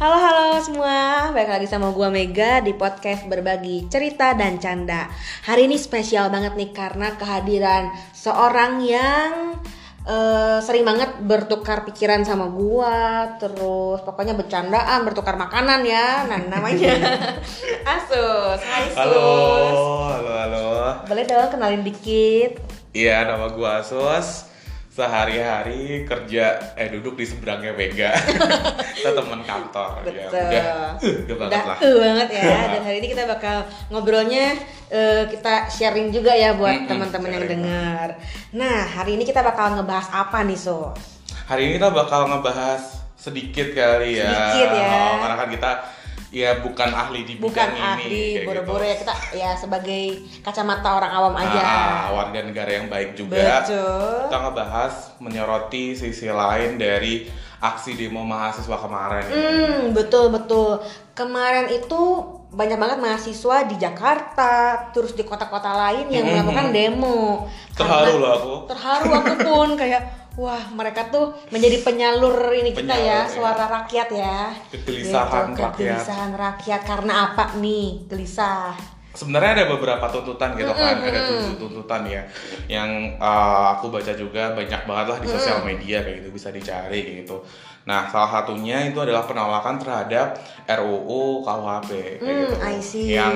Halo halo semua, balik lagi sama gua Mega di podcast berbagi cerita dan canda. Hari ini spesial banget nih karena kehadiran seorang yang eh, sering banget bertukar pikiran sama gua, terus pokoknya bercandaan, bertukar makanan ya. Nah, namanya Asus. Hai Sus. Halo, halo, halo. Boleh dong kenalin dikit. Iya, nama gua Asus. Sehari-hari kerja, eh duduk di seberangnya Vega. Kita teman kantor. Ya, Betul. udah, uh, udah banget Udah lah. uh banget ya. Dan hari ini kita bakal ngobrolnya eh, kita sharing juga ya buat Mm-mm, teman-teman yang dengar. Nah, hari ini kita bakal ngebahas apa nih, So? Hari ini kita bakal ngebahas sedikit kali ya. Sedikit ya. Oh, karena kan kita ya bukan ahli di Bukan bidang ini. ahli kayak boro-boro gitu. ya kita ya sebagai kacamata orang awam aja. Ah, warga negara yang baik juga. Betul. Kita ngebahas menyoroti sisi lain dari aksi demo mahasiswa kemarin. Hmm, betul betul. Kemarin itu banyak banget mahasiswa di Jakarta, terus di kota-kota lain yang Mhm. melakukan demo. Terharu loh aku. Terharu aku pun kayak wah mereka tuh menjadi penyalur ini kita Penyalur, ya, ya. suara rakyat ya. Kegelisahan Gitu, rakyat. Kegelisahan rakyat karena apa nih? Gelisah. sebenarnya ada beberapa tuntutan gitu kan ada tujuh tuntutan ya yang uh, aku baca juga banyak banget lah di sosial media kayak gitu bisa dicari kayak gitu nah salah satunya itu adalah penolakan terhadap RUU KUHP kayak Hmm, gitu I see. yang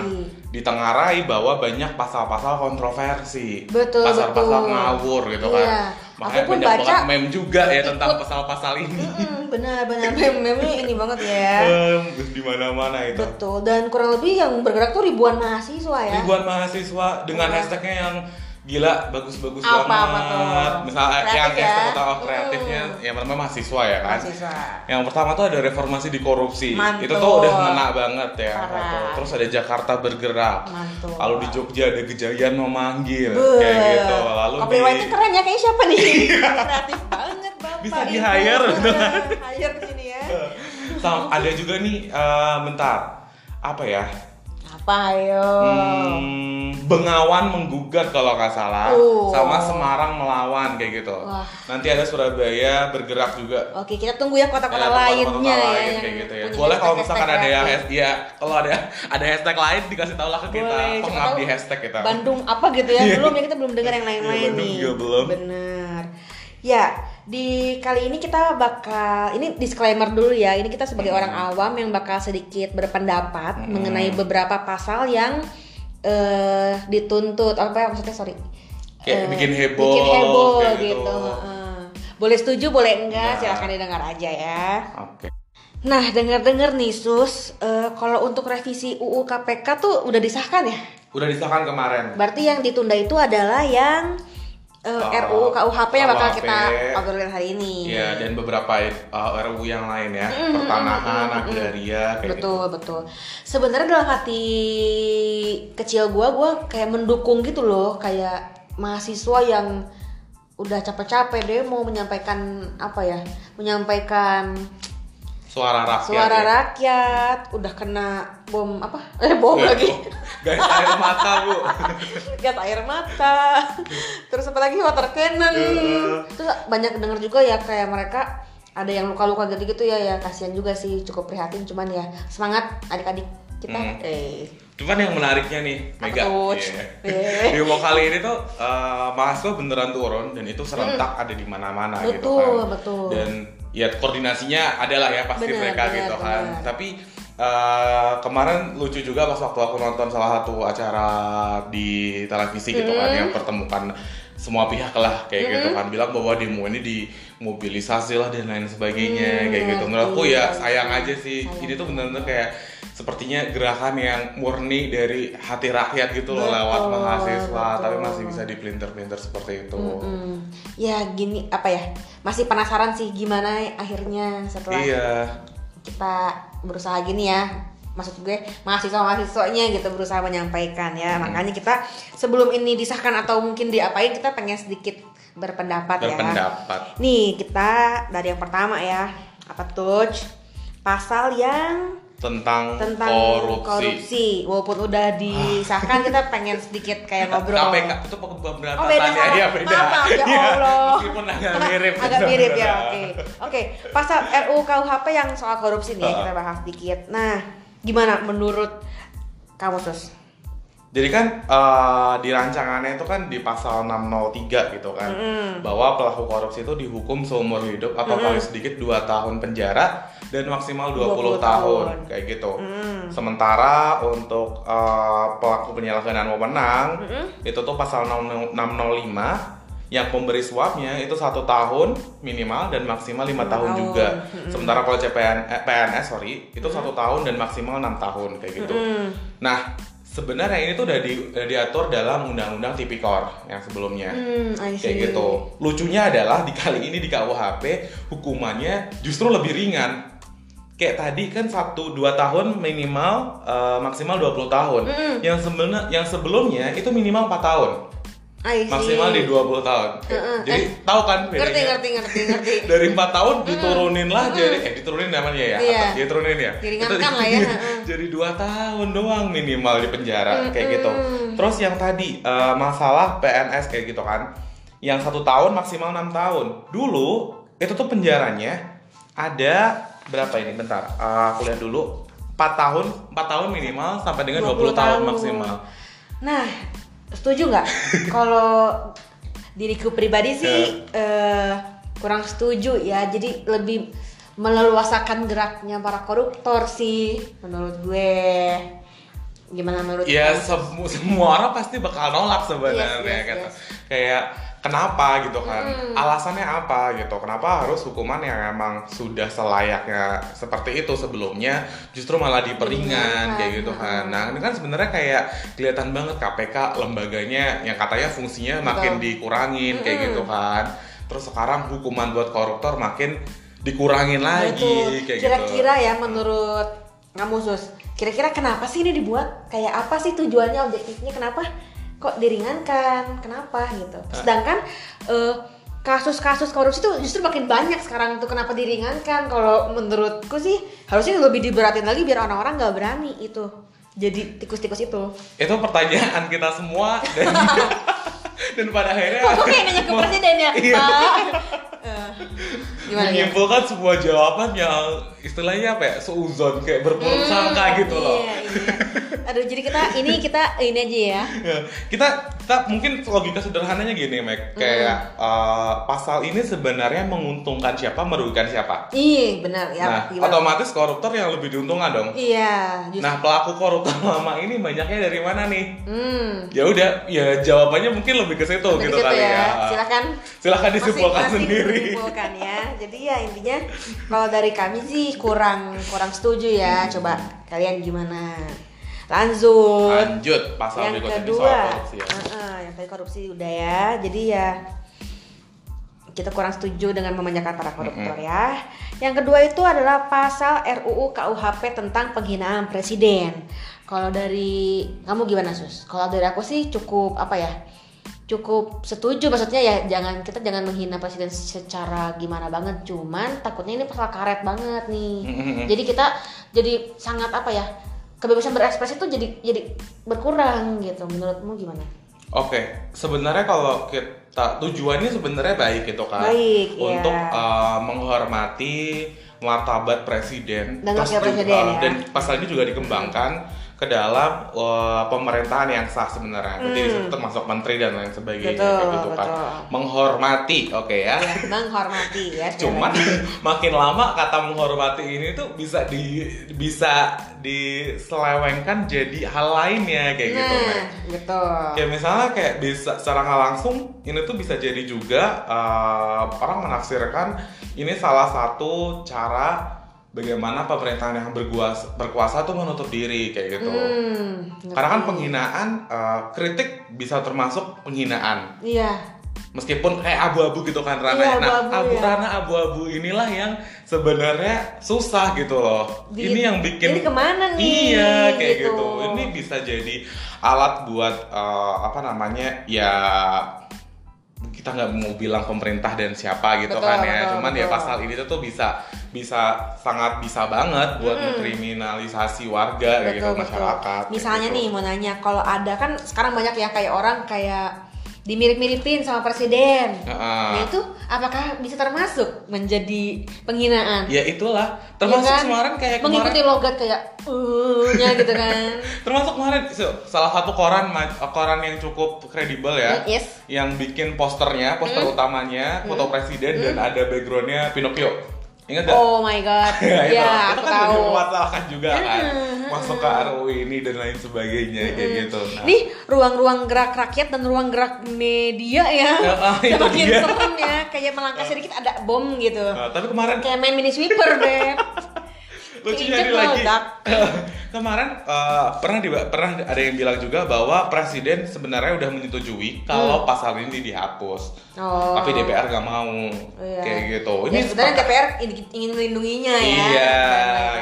ditengarai bahwa banyak pasal-pasal kontroversi pasal-pasal ngawur gitu Iya. kan makanya Aku pun banyak baca, meme juga ya tentang pasal-pasal ini benar benar meme ini banget ya. Di mana-mana itu Betul. Dan kurang lebih yang bergerak tuh ribuan mahasiswa ya. ribuan mahasiswa dengan Iya. hashtagnya yang gila bagus-bagus Apa, banget apa tuh? misalnya Kreatif yang ya? hashtag utama kreatifnya Hmm. yang pertama mahasiswa ya kan Mahasiswa. yang pertama tuh ada reformasi di korupsi Mantul. itu tuh udah ngena banget ya Parah. terus ada Jakarta bergerak Mantul. lalu di Jogja ada Gejayan memanggil Beuh. kayak gitu lalu di Copywriting keren ya kayak siapa nih? Kreatif banget Bapak. Bisa itu. di-hire. hire di sini ya. Sama- ada juga nih eh, bentar apa ya Apa ayo? Hmm, Bengawan menggugat kalau nggak salah, Oh. sama Semarang melawan kayak gitu. Wah. Nanti ada Surabaya bergerak juga. Oke, kita tunggu ya kota-kota Ya, lainnya ya. lain yang kayak gitu ya. Boleh kalau misalkan ada yang ya kalau ada ada hashtag lain dikasih tahu lah ke kita. Boleh, siapa Pengabdi hashtag kita. Bandung apa gitu ya? Iya. belum ya kita belum dengar yang lain-lain Iya, Bandung nih. juga belum. Benar. Ya, di kali ini kita bakal ini disclaimer dulu ya. Ini kita sebagai orang awam yang bakal sedikit berpendapat Hmm. mengenai beberapa pasal yang eh dituntut apa ya maksudnya sorry. Kayak Eh, bikin heboh, bikin heboh gitu. gitu. heeh. Boleh setuju, boleh enggak, Nah. silahkan didengar aja ya. Oke. Nah, dengar-dengar nih Sus, eh, kalau untuk revisi UU KPK tuh udah disahkan ya? Udah disahkan kemarin. Berarti yang ditunda itu adalah yang eh, Oh, RUU KUHP yang bakal kita obrolin hari ini. Iya, dan beberapa uh, RUU yang lain ya, pertanahan, agraria kayak gitu. betul betul. Sebenarnya dalam hati kecil gua, gua kayak mendukung gitu loh, kayak mahasiswa yang udah capek-capek demo menyampaikan apa ya, menyampaikan Suara rakyat. suara ya. rakyat, udah kena bom apa? Eh bom Iya. lagi. Guys, air mata, Bu. gas air mata terus apa lagi water cannon Iya. terus banyak denger juga ya kayak mereka ada yang luka-luka gitu-gitu ya ya kasihan juga sih cukup prihatin cuman ya semangat adik-adik kita Hmm. eh Cuman yang menariknya nih, Mega. tuh? Iya. Di mau kali ini tuh eh, mahasiswa beneran turun dan itu serentak ada di mana-mana gitu Hmm. Betul, kan. betul. Dan ya koordinasinya adalah ya pasti Bener, mereka bener, gitu kan. bener. Tapi eh, kemarin lucu juga pas waktu aku nonton salah satu acara di televisi gitu kan Hmm. yang pertemukan semua pihak lah kayak gitu kan bilang bahwa demo ini dimobilisasi lah dan lain sebagainya Hmm, kayak gitu. ngerti, Menurutku ya ngerti. sayang aja sih. Sayang. Ini tuh bener-bener kayak sepertinya gerakan yang murni dari hati rakyat gitu loh Betul, lewat mahasiswa betul. tapi masih bisa dipelintir-pelintir seperti itu. mm, ya gini apa ya masih penasaran sih gimana akhirnya setelah Iya. kita berusaha gini ya maksud gue mahasiswa mahasiswanya gitu berusaha menyampaikan ya Hmm. makanya kita sebelum ini disahkan atau mungkin diapain kita pengen sedikit berpendapat, ya Berpendapat. nih kita dari yang pertama ya apa tuh pasal yang tentang, tentang korupsi. korupsi. Walaupun udah disahkan kita pengen sedikit kayak ngobrol. KPK itu pemberantasan Oh beda ya, ya beda. Maaf, ya Iya, Allah. Meskipun agak mirip. Agak mirip ya, oke. Oke, pasal RUU KUHP yang soal korupsi nih ya, kita bahas sedikit. Nah, gimana menurut kamu sus? Jadi kan eh, di rancangannya itu kan di pasal 603 gitu kan bahwa pelaku korupsi itu dihukum seumur hidup atau paling sedikit 2 tahun penjara dan maksimal 20, 20 tahun. tahun. kayak gitu. Sementara untuk eh, pelaku penyalahgunaan wewenang itu tuh pasal 605 yang pemberi suapnya itu satu tahun minimal dan maksimal lima tahun, tahun. juga. Sementara kalau CPN, eh, PNS sorry itu satu tahun dan maksimal enam tahun kayak gitu. Nah sebenarnya ini tuh udah, di- udah diatur dalam Undang-Undang Tipikor yang sebelumnya. Hmm. Kayak gitu. Lucunya adalah di kali ini di KUHP hukumannya justru lebih ringan. Kayak tadi kan satu dua tahun minimal eh, maksimal 20 tahun. Yang sebenarnya yang sebelumnya itu minimal 4 tahun. Maksimal di 20 tahun. Heeh. Jadi tahu kan bedanya? Ngerti, ngerti, ngerti, ngerti. Dari 4 tahun diturunin lah jadi eh diturunin namanya ya. Iya. Atau diturunin ya. Diringankan Itu- lah ya, jadi 2 tahun doang minimal di penjara kayak gitu. Terus yang tadi eh, masalah PNS kayak gitu kan. Yang satu tahun maksimal 6 tahun. Dulu itu tuh penjaranya ada berapa ini bentar. Eh, aku lihat dulu 4 tahun, 4 tahun minimal sampai dengan 20, 20 tahun tahun. maksimal. Nah, setuju nggak? Kalau diriku pribadi sih eh, kurang setuju ya. Jadi lebih meleluasakan geraknya para koruptor sih menurut gue. Gimana menurut Ya semu- semua orang pasti bakal nolak sebenarnya Yes, yes, gitu. yes. Kayak kenapa gitu kan? Alasannya apa gitu? Kenapa harus hukuman yang emang sudah selayaknya seperti itu sebelumnya justru malah diperingan Diperingan, kayak gitu kan. Nah, ini kan sebenarnya kayak kelihatan banget KPK lembaganya yang katanya fungsinya makin Betul. dikurangin kayak gitu kan. Terus sekarang hukuman buat koruptor makin dikurangin lagi Betul. kayak gitu. Kira-kira ya menurut kamu sus, kira-kira kenapa sih ini dibuat? Kayak apa sih tujuannya objektifnya? Kenapa kok diringankan? Kenapa gitu? Sedangkan eh, kasus-kasus korupsi itu justru makin banyak sekarang tuh kenapa diringankan? Kalau menurutku sih harusnya lebih diberatin lagi biar orang-orang nggak berani itu. Jadi tikus-tikus itu. Itu pertanyaan kita semua dan dan pada akhirnya Kok gue kayak nanya ke presiden ya, Iya. Eh, gimana ya? menyimpulkan sebuah jawaban yang istilahnya apa ya seuzon kayak berburuk sangka gitu loh Iya, iya. Aduh, jadi kita ini kita ini aja ya. Ya, kita kita mungkin logika sederhananya gini Mac kayak eh, pasal ini sebenarnya menguntungkan siapa merugikan siapa Iya, benar ya. nah gimana? otomatis koruptor yang lebih diuntungkan dong Iya, justru. nah pelaku koruptor lama ini banyaknya dari mana nih hmm. ya udah ya jawabannya mungkin lebih ke situ Lebih gitu kali ya, Silakan silahkan disimpulkan masing-masing sendiri disimpulkan ya. Jadi ya intinya kalau dari kami sih kurang kurang setuju ya. Coba kalian gimana? Lanjut. lanjut pasal yang kedua, soal korupsi ya. Heeh, yang tadi korupsi udah ya. Jadi ya kita kurang setuju dengan memanjakan para koruptor ya. Yang kedua itu adalah pasal RUU KUHP tentang penghinaan presiden. Kalau dari kamu gimana sus? Kalau dari aku sih cukup apa ya? Cukup setuju maksudnya ya jangan kita jangan menghina presiden secara gimana banget cuman takutnya ini pasal karet banget nih. Jadi kita jadi sangat apa ya? Kebebasan berekspresi itu jadi jadi berkurang gitu. Menurutmu gimana? Oke, sebenarnya kalau kita tujuannya sebenarnya baik gitu kan, Baik, iya. untuk uh, menghormati martabat presiden, Dan Terus juga- presiden, ya. dan pasal ini juga dikembangkan ke dalam uh, pemerintahan yang sah sebenarnya, berarti di situ termasuk menteri dan lain sebagainya, Hmm. Betul, gitu kan, betul. menghormati, oke ya. Ya, menghormati ya. Cuman makin lama kata menghormati ini tuh bisa di bisa diselewengkan jadi hal lainnya kayak gitu, nah, Mek. betul. Kayak misalnya kayak bisa secara nggak langsung ini tuh bisa jadi juga uh, orang menafsirkan ini salah satu cara bagaimana pemerintahan yang berkuasa, berkuasa tuh menutup diri kayak gitu. Hmm, Karena kan penghinaan uh, kritik bisa termasuk penghinaan. Iya. Meskipun kayak abu-abu gitu kan Rana. Iya, nah, abu-abu, abu ya. Rana abu-abu inilah yang sebenarnya susah gitu loh. Di- ini yang bikin ini ke mana nih? Iya, kayak Gitu. gitu. Ini bisa jadi alat buat uh, apa namanya? Ya kita nggak mau bilang pemerintah dan siapa gitu Betul, kan ya. betul, Cuman ya betul. pasal ini tuh bisa bisa sangat bisa banget buat mengkriminalisasi warga kayak gitu masyarakat. kayak Misalnya gitu. nih mau nanya, kalau ada kan sekarang banyak ya kayak orang kayak dimirip-miripin sama presiden. Heeh. Nah itu apakah bisa termasuk menjadi penghinaan? Ya itulah, termasuk Ya kan? kemarin kayak mengikuti kemarin, logat kayak uh-nya gitu kan. termasuk kemarin so- salah satu koran koran yang cukup kredibel ya, Mm, yes. Hmm. yang bikin posternya, poster utamanya foto presiden dan ada backgroundnya Pinocchio. Ingat gak? Oh my god. Ya, ya, itu aku kan tahu. jadi memasalahkan juga kan Hmm, masuk ke RUU ini dan lain sebagainya kayak gitu. Nah, Nih ruang-ruang gerak rakyat dan ruang gerak media ya. Ya, ah, itu Semakin serem ya, kayak melangkah sedikit ada bom gitu. nah, tapi kemarin Kayak main mini sweeper, Beb. Keinjek ini lagi kemarin eh, pernah di, pernah ada yang bilang juga bahwa presiden sebenarnya udah menyetujui kalau pasal ini dihapus Hmm. Oh. tapi DPR gak mau Iya. kayak gitu Ya, sebenarnya sepakat- DPR ingin- melindunginya ya. iya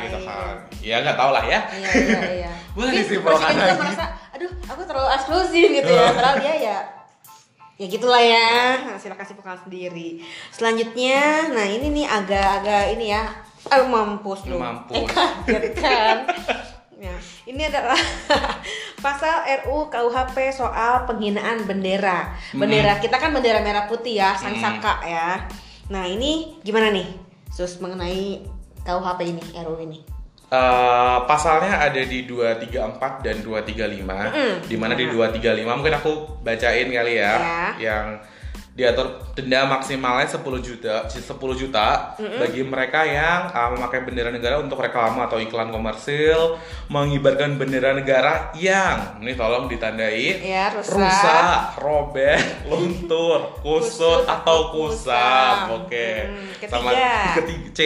gitu kan ya nggak tau lah ya Iya, iya, iya. Boleh disimpulkan lagi. merasa, aduh, aku terlalu eksklusif gitu ya. Padahal dia ya ya gitulah ya. Nah, silakan simpulkan sendiri. Selanjutnya, nah ini nih agak-agak ini ya. Eh, mampus lu. Mampus. Eh, kaget kan. Ya, ini adalah pasal RU KUHP soal penghinaan bendera. Bendera kita kan bendera merah putih ya, sang saka ya. Nah, ini gimana nih? Sus mengenai KUHP ini, RU ini. Eh, pasalnya ada di 234 dan 235 Mm-mm. di mana di 235 mungkin aku bacain kali ya, Ya. yang diatur denda maksimalnya 10 juta 10 juta bagi mereka yang uh, memakai bendera negara untuk reklame atau iklan komersil mengibarkan bendera negara yang ini tolong ditandai Ya, rusak. rusak, robek, luntur, kusut atau kusam. Oke. Hmm, Sama ketiga. ketiga C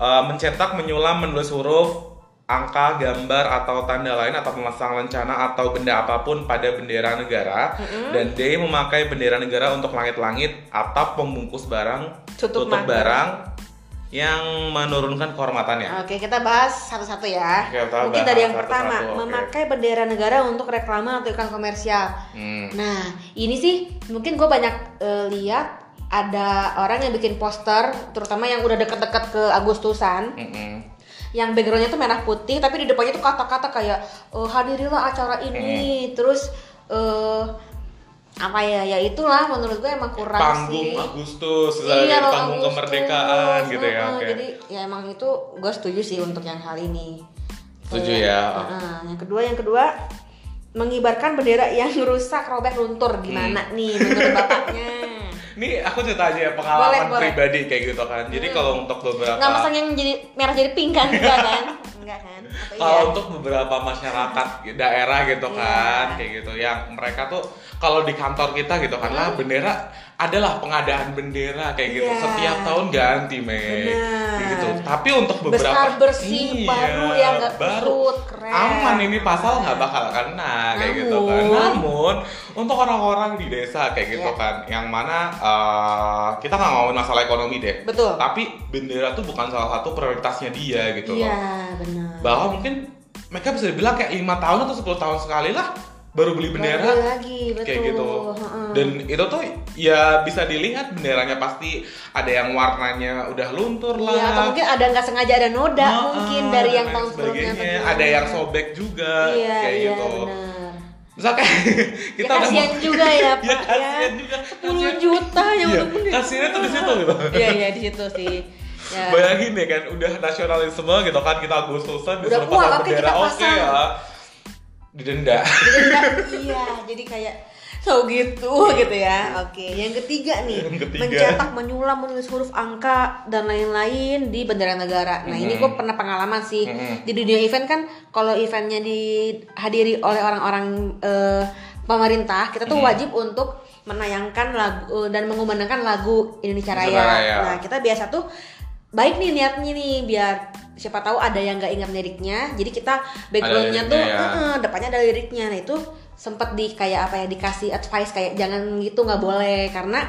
uh, mencetak, menyulam, menulis huruf, angka, gambar atau tanda lain atau memasang lencana atau benda apa pun pada bendera negara dan D memakai bendera negara untuk langit-langit atau pembungkus barang Tutup tutup, barang yang menurunkan kehormatannya. Oke, kita bahas satu-satu ya. Oke, kita Mungkin bahas dari yang satu-satu, pertama, oke. memakai bendera negara untuk reklame atau iklan komersial. Hmm. Nah, ini sih mungkin gue banyak eh, lihat ada orang yang bikin poster, terutama yang udah deket-deket ke Agustusan, Mm-mm. Yang backgroundnya tuh merah putih, tapi di depannya tuh kata-kata kayak "Eh, hadirilah acara ini, terus eh apa ya, ya itulah menurut gue emang kurang Panggung sih. Agustus, Iya, panggung Agustus. kemerdekaan gitu ya. Oke. Jadi ya emang itu gue setuju sih untuk yang hal ini. Setuju Kayak, ya. heeh. yang kedua, yang kedua mengibarkan bendera yang rusak, robek, luntur gimana Hmm. nih menurut bapaknya? Ini aku cerita aja ya, pengalaman Boleh, boleh. pribadi kayak gitu kan. Jadi kalau untuk beberapa Nggak masang yang jadi merah jadi pink kan? Enggak kan? Enggak kan? Atau kalau iya? untuk beberapa masyarakat daerah gitu Iya. kan, kayak gitu yang mereka tuh kalau di kantor kita gitu kan lah bendera adalah pengadaan bendera kayak gitu Iya. setiap tahun ganti men. Kayak gitu tapi untuk beberapa Besar, bersih, Iya, baru yang nggak baru kusut, keren. aman ini pasal nggak bakal kena kayak gitu kan Namun- namun untuk orang-orang di desa kayak gitu Iya. kan yang mana eh, kita nggak ngomongin masalah ekonomi deh Betul. tapi bendera tuh bukan salah satu prioritasnya dia gitu loh Iya, benar. bahwa mungkin mereka bisa dibilang kayak lima tahun atau 10 tahun sekali lah baru beli bendera Baru lagi, betul. kayak gitu dan itu tuh ya bisa dilihat benderanya pasti ada yang warnanya udah luntur lah Iya, atau mungkin ada nggak sengaja ada noda Heeh, mungkin dari yang tahun sebelumnya. ada yang sobek juga Iya, kayak iya, gitu benar. misal kayak kita ya kasihan mau- juga ya, Pak. ya kasihan juga 10 juta yang Iya, untuk bendera. kasihannya tuh di situ gitu Iya, iya di situ sih. Ya. Bayangin deh kan, udah nasionalisme gitu kan kita Agustusan disuruh oke, bendera oke pasang. ya. Didenda. Enggak, iya, jadi kayak so gitu gitu ya. Oke, yang ketiga nih, Yang ketiga. mencetak, menyulam, menulis huruf angka dan lain-lain di bendera negara. Nah, ini gue pernah pengalaman sih. Mhm. Di dunia event kan kalau eventnya dihadiri oleh orang-orang eh, pemerintah, kita tuh wajib untuk menayangkan lagu dan mengumandangkan lagu Indonesia Raya. Indonesia Raya. Nah, kita biasa tuh baik nih niatnya nih biar siapa tahu ada yang nggak ingat liriknya jadi kita backgroundnya tuh ya. "Eh, depannya ada liriknya nah itu sempet di kayak apa ya dikasih advice kayak jangan gitu nggak boleh karena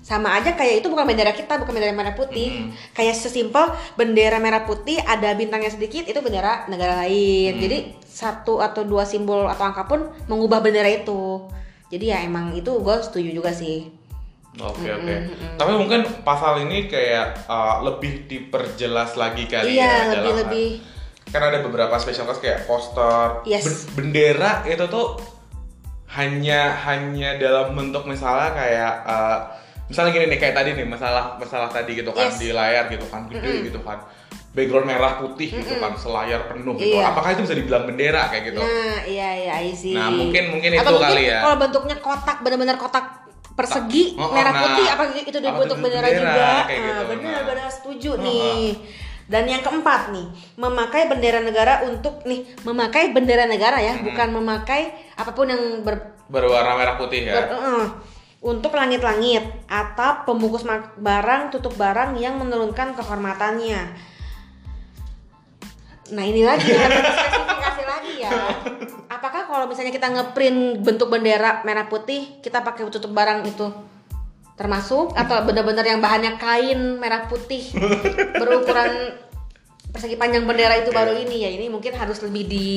sama aja kayak itu bukan bendera kita bukan bendera merah putih Mm. kayak sesimpel bendera merah putih ada bintangnya sedikit itu bendera negara lain Mm. jadi satu atau dua simbol atau angka pun mengubah bendera itu jadi ya emang itu gue setuju juga sih Oke oke. Tapi mungkin pasal ini kayak uh, lebih diperjelas lagi kali Iya, ya. lebih- dalam- lebih. Kan ada beberapa special case kayak poster, Yes. ben- bendera itu tuh hanya hanya dalam bentuk misalnya kayak uh, misalnya gini nih kayak tadi nih masalah masalah tadi gitu kan Yes. di layar gitu kan gede gitu kan background merah putih gitu kan selayar penuh gitu Iya. apakah itu bisa dibilang bendera kayak gitu Nah, iya iya I see. Nah, mungkin- mungkin Atau itu kali ya. Kalau bentuknya kotak benar-benar kotak persegi Oh, oh, merah nah. putih apa itu Apa bentuk itu bendera, bendera, juga. kayak Nah, gitu. benar Nah. benar setuju Oh, nih. Dan yang keempat nih, memakai bendera negara untuk nih memakai bendera negara ya, bukan memakai apa pun yang ber, berwarna merah putih ya ber- eh, untuk langit-langit atap pembungkus barang tutup barang yang menurunkan kehormatannya. Nah ini lagi ada spesifikasi lagi ya. Apakah kalau misalnya kita ngeprint bentuk bendera merah putih, kita pakai tutup barang itu termasuk? Atau benar-benar yang bahannya kain merah putih berukuran persegi panjang bendera itu baru ini ya? Ini mungkin harus lebih di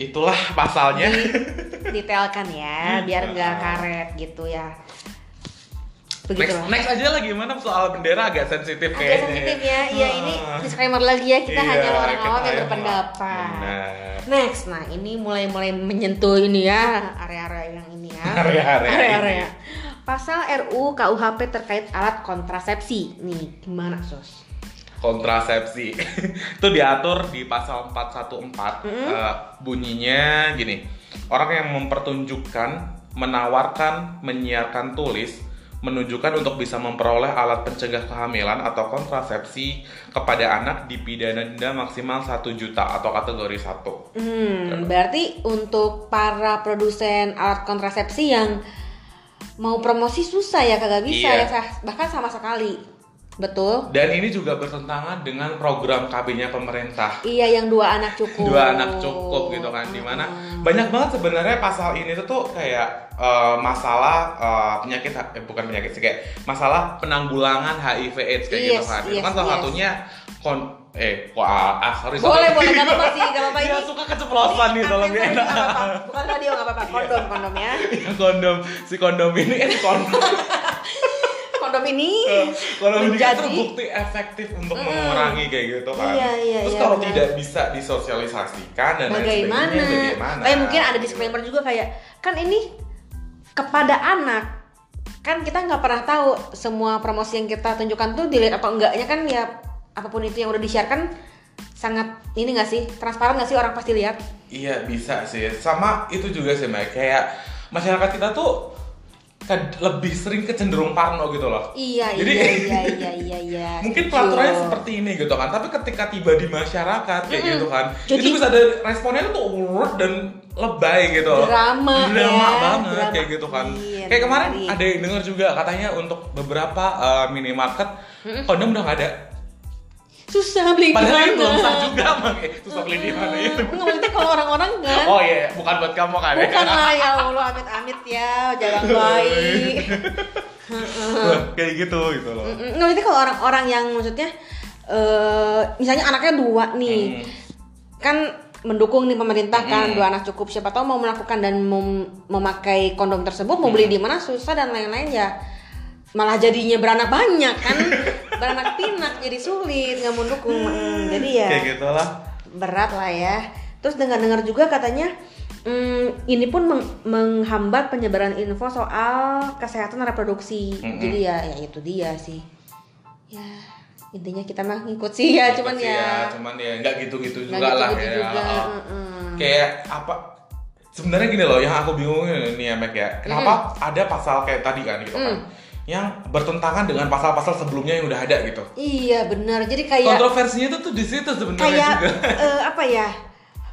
itulah pasalnya. detailkan ya biar nggak karet gitu ya next, begitulah next aja lah gimana? Soal bendera agak sensitif agak kayaknya. sensitif ya. Iya ini Ah. disclaimer lagi ya kita Iya, hanya orang awam yang berpendapat. Benar. next nah ini mulai mulai menyentuh ini ya area-area yang ini ya. Area-area area-area. Pasal RU KUHP terkait alat kontrasepsi. Nih gimana sos? Kontrasepsi. Itu diatur di pasal 414 Eh, bunyinya gini. Orang yang mempertunjukkan menawarkan menyiarkan tulis menunjukkan untuk bisa memperoleh alat pencegah kehamilan atau kontrasepsi kepada anak dipidana denda maksimal 1 juta atau kategori 1 Hmm, berarti untuk para produsen alat kontrasepsi yang mau promosi susah ya kagak bisa Iya. ya bahkan sama sekali. Betul? dan ini juga bertentangan dengan program KB-nya pemerintah Iya yang dua anak cukup. dua anak cukup gitu kan di mana banyak banget sebenarnya pasal ini tuh tuh kayak eh, masalah eh, penyakit eh, bukan penyakit sih kayak masalah penanggulangan HIV AIDS kayak gitu Yes, kan itu yes, kan salah yes. satunya kon eh wah ah sorry Boleh sorry. boleh gak apa-apa sih gak apa-apa Dia ini. suka keceplosan nih Ini dia nggak apa-apa. Bukan radio gak apa-apa. Kondom kondom ya. kondom si kondom ini eh kondom Kondom ini kondom ini kan terbukti efektif untuk mengurangi kayak gitu kan Iya, iya, terus iya, kalau benar. tidak bisa disosialisasikan dan lain bagaimana? sebagainya bagaimana Tapi mungkin ada disclaimer juga kayak kan ini kepada anak kan kita nggak pernah tahu semua promosi yang kita tunjukkan tuh dilihat atau enggaknya kan ya apa pun itu yang udah di-share sangat ini gak sih transparan gak sih orang pasti lihat Iya bisa sih. Sama itu juga sih Mike. Kayak masyarakat kita tuh kan lebih sering kecenderung parno gitu loh. iya Jadi- iya iya iya iya iya Mungkin peraturannya seperti ini gitu kan. Tapi ketika tiba di masyarakat kayak gitu kan, Jadi- itu bisa ada responnya tuh urut dan lebay gitu. loh. Drama Drama ya, banget drama kayak gitu kan. queen, Kayak kemarin menarik. ada yang dengar juga katanya untuk beberapa eh, minimarket kondom udah nggak ada. Susah beli Padahal ini di belum mana sah juga makanya susah beli di mana ya. Nggak, maksudnya kalau orang-orang kan Oh iya, bukan buat kamu kan. ya? bukan lah ya Allah amit-amit ya jangan baik kayak gitu gitu loh. Nggak, itu kalau orang-orang yang maksudnya eh misalnya anaknya dua nih, Hmm. kan mendukung nih pemerintah kan dua anak cukup siapa tahu mau melakukan dan mem- memakai kondom tersebut mau Hmm. beli di mana susah dan lain-lain ya malah jadinya beranak banyak kan beranak pinak jadi sulit nggak mau dukung Mm, jadi ya Kayak gitu lah. berat lah ya. Terus dengar-dengar juga katanya mm, ini pun meng- menghambat penyebaran info soal kesehatan reproduksi. Mm-mm. Jadi ya, ya itu dia sih. Ya intinya kita mah ngikut sih ya, cuman Sih ya. cuman ya nggak gitu-gitu juga lah gitu-gitu ya. juga, Oh. mm-mm. Kayak apa? Sebenarnya gini loh, yang aku bingung ini ya Mac ya. Kenapa ada pasal kayak tadi kan gitu kan? Yang bertentangan dengan pasal-pasal sebelumnya yang udah ada gitu. Iya benar. Jadi kayak Kontroversinya itu tuh di situ sebenarnya kayak juga. eh, apa ya?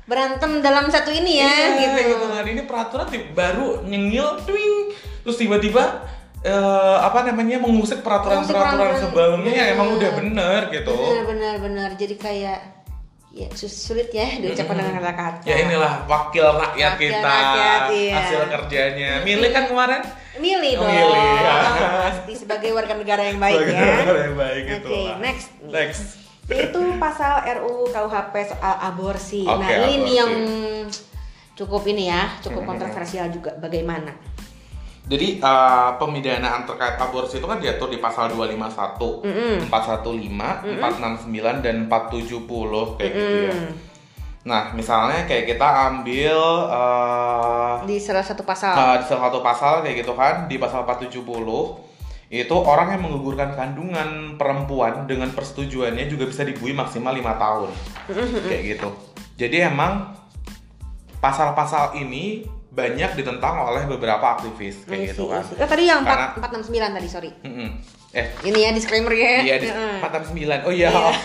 Berantem dalam satu ini ya Iya, gitu. gitu kan. Ini peraturan baru nyengil, twing, terus tiba-tiba eh, apa namanya mengusik peraturan-peraturan peraturan. sebelumnya yang emang Bener. udah bener gitu. Benar benar benar. Jadi kayak ya sulit ya diucapkan dengan kata-kata. Ya inilah wakil rakyat Wakil kita rakyat, iya. hasil kerjanya. Milih kan kemarin? Milih Oh, dong. milih, ya. Pasti sebagai warga negara yang baik Sebagai ya. negara yang baik Oke, gitu lah. next. Next. Itu pasal RUU KUHP soal aborsi. Oke, nah, ini aborsi. yang cukup ini ya, cukup kontroversial juga. Bagaimana? Jadi uh, pemidanaan terkait aborsi itu kan diatur di pasal 251, Mm-mm. 415, 469 dan 470 kayak gitu ya. Nah, misalnya kayak kita ambil uh, Di salah satu pasal. uh, di salah satu pasal kayak gitu kan di pasal 470 itu orang yang menggugurkan kandungan perempuan dengan persetujuannya juga bisa dibui maksimal lima tahun kayak gitu. Jadi emang pasal-pasal ini banyak ditentang oleh beberapa aktivis kayak gitu kan. Oh, tadi yang Karena- 4, 469 tadi, sorry. Mm-mm. Eh, Ini ya disclaimer ya. iya di Heeh. 469. Oh iya, Iya. maaf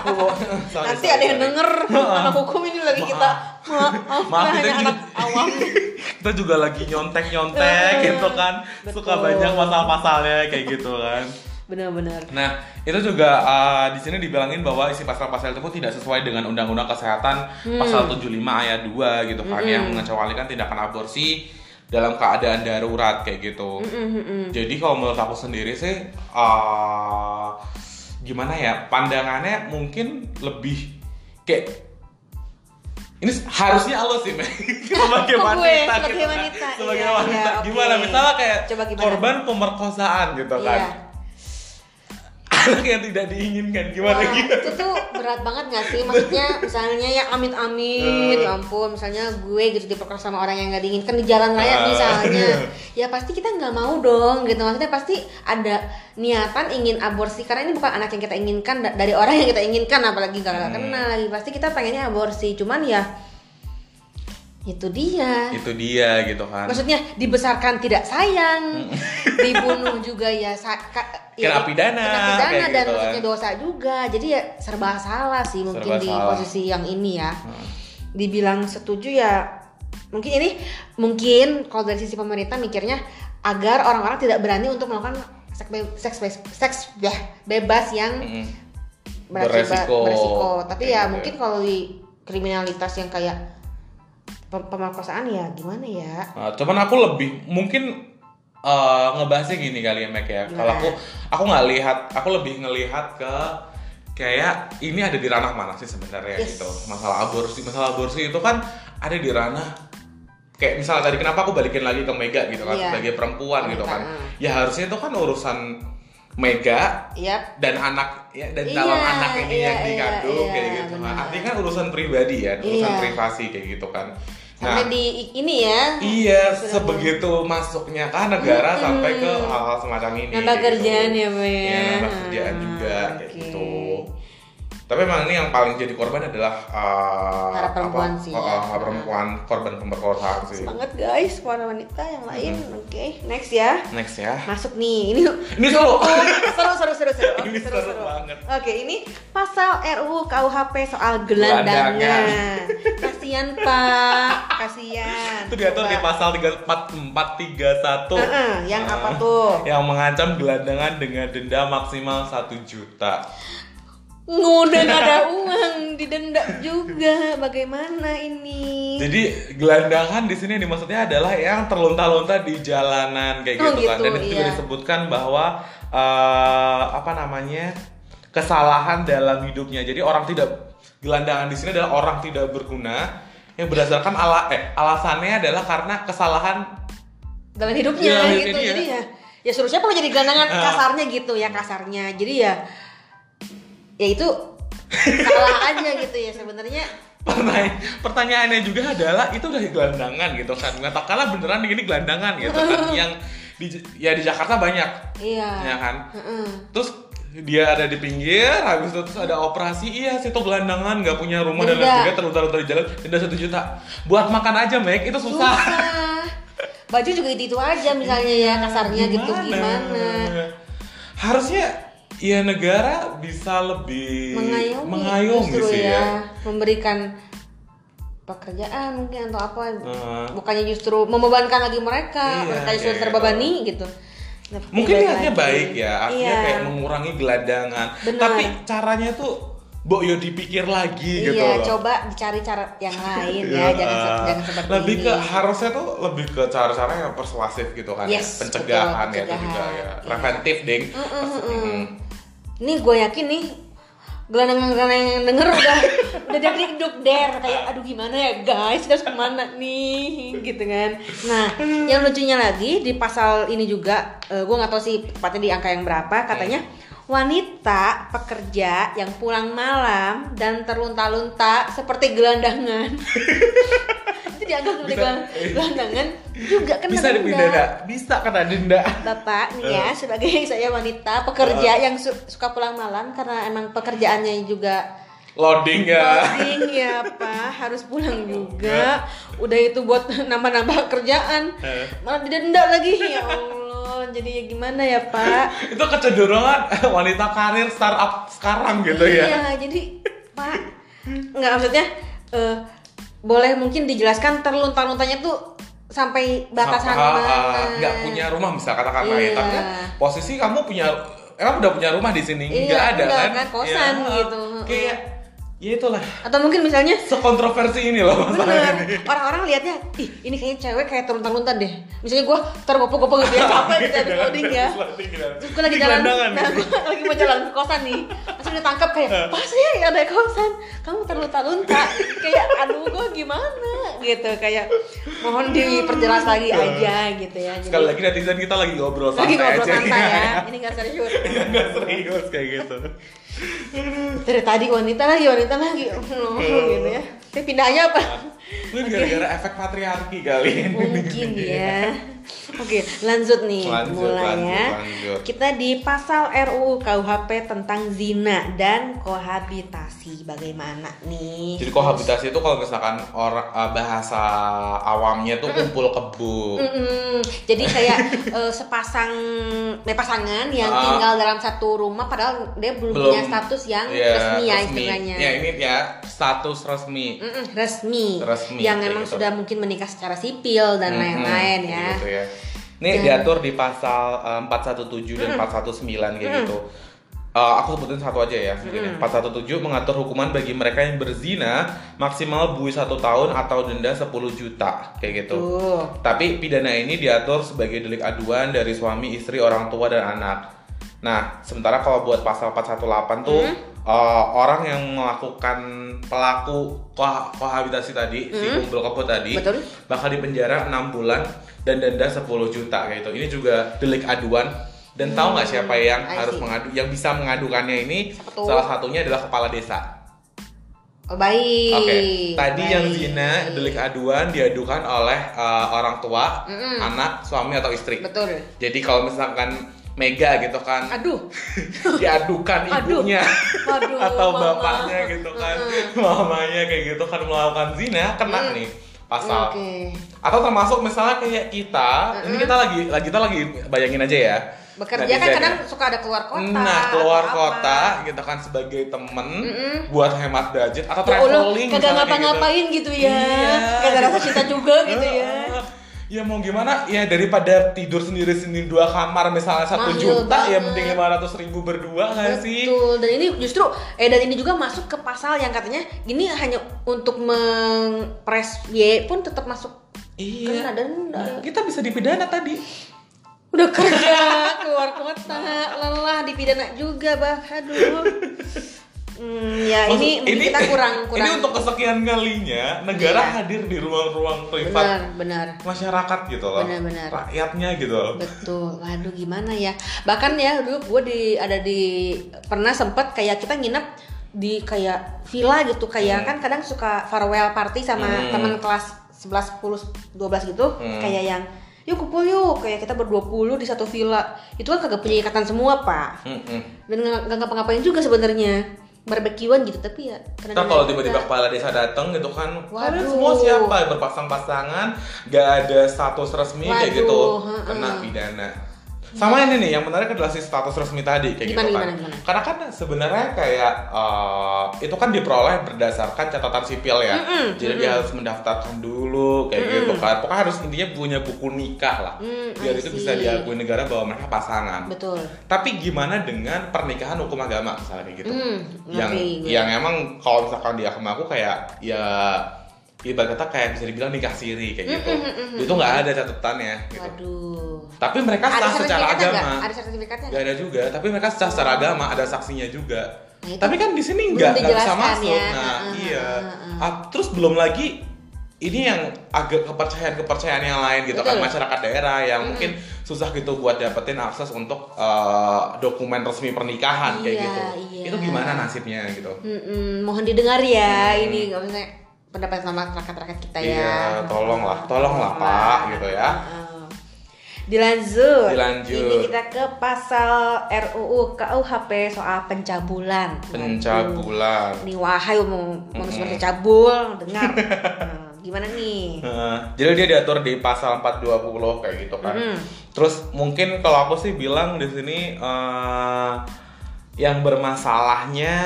aku. Sorry, Nanti sorry, ada yang sorry. denger anak hukum ini lagi kita maaf, Maaf, kita juga- anak awam. Kita juga lagi nyontek-nyontek gitu kan. Suka Betul. banyak pasal-pasalnya kayak gitu kan. Benar-benar. Nah, itu juga uh, di sini dibilangin bahwa isi pasal-pasal itu tidak sesuai dengan Undang-Undang Kesehatan Hmm. pasal 75 ayat 2 gitu kan yang mengecualikan tindakan aborsi dalam keadaan darurat kayak gitu. Mm-mm. Jadi kalau menurut aku sendiri sih uh, gimana ya? Pandangannya mungkin lebih kayak ini harusnya lo sih, Mei. sebagai wanita, Sebagai gitu kan. wanita, sebagai iya, wanita. oke. Gimana? Misalnya kayak Coba gimana? korban pemerkosaan gitu kan. Iya. Anak yang tidak diinginkan gimana Wah, gitu. itu tuh berat banget gak sih? Maksudnya misalnya ya amit-amit, ya ampun, misalnya gue gitu diperkosa sama orang yang gak diinginkan di jalan raya Ah. misalnya, ya pasti kita nggak mau dong gitu. Maksudnya pasti ada niatan ingin aborsi karena ini bukan anak yang kita inginkan da- dari orang yang kita inginkan, apalagi gak Hmm. kenal lagi. Pasti kita pengennya aborsi, cuman ya itu dia. Itu dia gitu kan. Maksudnya dibesarkan tidak sayang, dibunuh juga ya, sa- ka- ya Kena pidana, kena pidana dan gitu kan. maksudnya dosa juga. Jadi ya serba salah sih mungkin Serba di salah. posisi yang ini ya. Hmm. Dibilang setuju ya, mungkin ini mungkin kalau dari sisi pemerintah mikirnya agar orang-orang tidak berani untuk melakukan seks be- seks be- seks ya, bebas yang berakibat Beresiko. beresiko. Tapi ya gitu mungkin kalau di kriminalitas yang kayak pemerkosaan ya gimana ya? Nah, cuman aku lebih mungkin eh, ngebahasnya gini kali ya Mac ya. Kalau Gimana? aku aku nggak lihat, aku lebih ngelihat ke kayak ini ada di ranah mana sih sebenarnya Yes. gitu. Masalah aborsi, masalah aborsi itu kan ada di ranah kayak misalnya tadi kenapa aku balikin lagi ke Mega gitu kan Iya. sebagai perempuan gitu kan. Ah. Ya harusnya itu kan urusan Mega Yap. dan anak ya dan Iya, calon anak ini iya, yang iya, dikandung iya, kayak gitu. Nah, benar. artinya kan urusan pribadi ya, urusan Iya. privasi kayak gitu kan. Sampai di ini ya. Iya, sebegitu masuknya kan negara sampai ke hal-hal semacam ini. Nambah kayak kerjaan gitu. ya, Pak, ya. Iya, nambah kerjaan juga kayak oke. gitu. Tapi memang ini yang paling jadi korban adalah uh, Para perempuan apa, sih, uh, ya. uh, perempuan korban pemerkosaan sih. Semangat guys, para wanita yang lain. Oke, next ya. Next ya. Masuk nih. Ini Ini solo. seru seru seru seru. Oke, Ini seru banget. Oke, ini pasal RUU KUHP soal gelandangan. Gelandangan. Kasihan, Pak. Kasihan. Itu diatur di pasal 431. Heeh, yang Uh, apa tuh? Yang mengancam gelandangan dengan denda maksimal 1 juta. Udah nggak ada uang, didenda juga. Bagaimana ini? Jadi gelandangan di sini dimaksudnya adalah yang terlunta-lunta di jalanan kayak Oh, gitu, kan. gitu, Dan itu juga iya. disebutkan bahwa eh, apa namanya kesalahan dalam hidupnya. Jadi orang tidak gelandangan di sini adalah orang tidak berguna yang berdasarkan ala eh alasannya adalah karena kesalahan dalam hidupnya Iya, gitu jadi ya ya suruh siapa lo jadi gelandangan Ah. kasarnya gitu ya kasarnya jadi ya ya itu salah aja gitu ya sebenarnya. Pertanya- pertanyaannya juga adalah itu udah gelandangan gitu kan. Katakanlah beneran ini gelandangan gitu kan yang di ya di Jakarta banyak. Iya. Ya kan? Heeh. terus dia ada di pinggir habis itu terus ada operasi. Iya situ gelandangan nggak punya rumah dan lain Denda. sebagainya terluntar-luntar di jalan denda satu juta. Buat makan aja Meg itu susah, susah. Baju juga itu itu aja misalnya ya kasarnya gitu gimana? Harusnya ya negara bisa lebih mengayomi, mengayomi justru sih ya, memberikan pekerjaan mungkin atau apa Heeh. bukannya justru membebankan lagi mereka Iya, mereka justru kayak terbebani gitu Nah, mungkin niatnya baik ya artinya Iya. kayak mengurangi gelandangan tapi caranya tuh Mbok yo dipikir lagi gitu iya, loh coba dicari cara yang lain Iya, ya, jangan jangan seperti lebih ini. ke harusnya tuh lebih ke cara-cara yang persuasif gitu kan ya. Yes, pencegahan betul, ya itu juga pencegahan, ya iya. preventif ding Mm-mm, mm-mm. Mm. Ini gue yakin nih gelandang-gelandang yang denger udah udah dari duk der. Kayak aduh gimana ya guys? Kita harus ke mana nih? Gitu kan. Nah yang lucunya lagi di pasal ini juga uh, gue nggak tahu sih tepatnya di angka yang berapa katanya wanita pekerja yang pulang malam dan terlunta-lunta seperti gelandangan itu dianggap gelang- gelandangan juga kena bisa denda. dipidana bisa kena denda Bapak nih ya sebagai saya wanita pekerja yang su- suka pulang malam karena emang pekerjaannya juga loading ya. Loading ya Pak. Harus pulang juga. Udah itu buat nambah-nambah kerjaan. Eh. malah didenda lagi. Ya Allah jadi ya gimana ya Pak? Itu kecenderungan wanita karir startup sekarang gitu ya. Iya jadi Pak nggak maksudnya eh, boleh mungkin dijelaskan terlunta-luntanya tuh sampai batasan mana uh, nggak punya rumah bisa katakan lah ya Iya. tapi kan posisi kamu punya emang udah punya rumah di sini Iya, nggak ada enggak kan kan, kosan Ya, gitu. kayak ya itulah atau mungkin misalnya sekontroversi ini loh Bener. Orang-orang lihatnya, ih ini kayaknya cewek kayak terlunta-lunta deh. Misalnya gue tergopo-gopo gitu ya, capek gitu habis loading ya. Terus gue lagi jalan, nah, gitu. gue lagi mau jalan ke kosan nih. Langsung ditangkap kayak, pas ya ada kosan, kamu terlunta-lunta. kayak, aduh gue gimana gitu. Kayak, mohon diperjelas lagi aja gitu ya. Jadi, sekali lagi netizen kita lagi ngobrol lagi santai ngobrol aja santai ya. Ini gak serius. nggak serius kayak gitu Dari tadi wanita lagi, wanita lagi. gitu ya. Tapi pindahnya apa? Lu gara-gara efek patriarki kali ini. Mungkin ya. Oke, lanjut nih Lanjut, mulai lanjut, ya. lanjut. Kita di pasal RUU KUHP tentang zina dan kohabitasi. Bagaimana nih? Jadi kohabitasi itu kalau misalkan orang eh, bahasa awamnya tuh kumpul kebo. Mm-mm. Jadi kayak eh, sepasang eh, pasangan yang Ah. tinggal dalam satu rumah padahal dia belum, Belum punya status yang Iya, resmi ya istilahnya. Ya ini ya status resmi. Mm-mm, resmi. Resmi, yang memang gitu. sudah mungkin menikah secara sipil dan lain-lain kayak ya. Gitu ya. Ini diatur di pasal eh, 417 dan 419 kayak gitu. Eh, aku sebutin satu aja ya mungkin ya. 417 mengatur hukuman bagi mereka yang berzina maksimal buih satu tahun atau denda 10 juta kayak gitu. Tuh. Tapi pidana ini diatur sebagai delik aduan dari suami, istri, orang tua, dan anak. Nah, sementara kalau buat pasal 418 tuh uh, orang yang melakukan pelaku koha- kohabitasi tadi, si kumpul kebo tadi, Betul. bakal dipenjara 6 bulan dan denda 10 juta kayak gitu. Ini juga delik aduan dan tahu nggak siapa yang I harus see. mengadu yang bisa mengadukannya ini Siapa tuh? salah satunya adalah kepala desa. Oh, baik. Oke, tadi yang Baik. zina delik aduan diadukan oleh uh, orang tua, anak, suami atau istri. Betul. Jadi kalau misalkan Mega gitu kan Aduh. diadukan ibunya Aduh, atau mama. bapaknya gitu kan, mamanya kayak gitu kan melakukan zina kena nih pasal. Oke. Atau termasuk misalnya kayak kita, ini kita lagi lagi kita lagi bayangin aja ya. Bekerja kan ya. kadang suka ada keluar kota. Nah, keluar kota apa. gitu kan sebagai temen buat hemat budget atau Ya Allah, traveling kagak misalnya kayak ngapa-ngapain gitu, ya. Iya, Kagak gitu. rasa cinta juga gitu ya. Ya mau gimana ya daripada tidur sendiri sendiri dua kamar misalnya satu juta ya banget. mending lima ratus ribu berdua nggak sih? Betul. Dan ini justru eh dan ini juga masuk ke pasal yang katanya ini hanya untuk mengpres Y pun tetap masuk Iya. kena denda. Kita bisa dipidana tadi. Udah kerja keluar kota, lelah dipidana juga bah. Aduh. Hmm, ya ini, mungkin kita kurang kurang. Ini untuk kesekian kalinya negara Iya. hadir di ruang-ruang privat benar benar. masyarakat gitu loh. Benar-benar. Rakyatnya gitu loh. Betul, waduh gimana ya. Bahkan ya dulu gue di ada di pernah sempet kayak kita nginep di kayak villa gitu kayak kan kadang suka farewell party sama Hmm. teman kelas 11, 10, 12 gitu Hmm. kayak yang yuk kumpul yuk kayak kita berdua puluh di satu villa itu kan kagak punya ikatan semua pak Mm-mm. dan nggak nggak ngapa-ngapain juga sebenarnya barbekyuan gitu tapi ya kadang-kadang kalau tiba-tiba kepala desa datang gitu kan, kalian Waduh. semua siapa berpasang-pasangan, gak ada status resmi kayak Waduh, gitu, heeh. kena pidana. Sama ini nih, yang menarik adalah si status resmi tadi kayak Gimana, gitu kan. gimana, gimana? Karena kan sebenarnya kayak eh, itu kan diperoleh berdasarkan catatan sipil ya. Jadi dia harus mendaftarkan dulu kayak gitu kan. Pokoknya harus intinya punya buku nikah lah. Mm, Biar itu bisa diakui negara bahwa mereka pasangan. betul Tapi gimana dengan pernikahan hukum agama misalnya kayak gitu? Hmm, yang gue. yang emang kalau misalkan di agama aku kayak ya ibarat kata kayak bisa dibilang nikah siri kayak gitu. Itu nggak ada catatannya gitu. waduh Tapi mereka ada sah secara agama. nggak? ada sertifikatnya Gak ada juga, tapi mereka sah secara agama, ada saksinya juga. Nah, Tapi kan di sini nggak nggak bisa masuk. ya. Nah, Heeh, iya. heeh. Ah, terus belum lagi ini yang agak kepercayaan-kepercayaan yang lain gitu kan Betul. masyarakat daerah yang mungkin susah gitu buat dapetin akses untuk eh, dokumen resmi pernikahan kayak Iya, gitu. iya. Itu gimana nasibnya gitu? Mm-mm, mohon didengar ya ini nggak usah pendapat sama rakyat-rakyat kita ya. Iya, tolonglah, tolonglah Pak gitu ya. Dilanjut. Dilanjut. Ini kita ke pasal RUU KUHP soal pencabulan. Pencabulan. Nih wahai mau manusia cabul, dengar. Gimana nih? Heeh. jadi dia diatur di pasal 420 kayak gitu kan. Mm. Terus mungkin kalau aku sih bilang di sini eh, yang bermasalahnya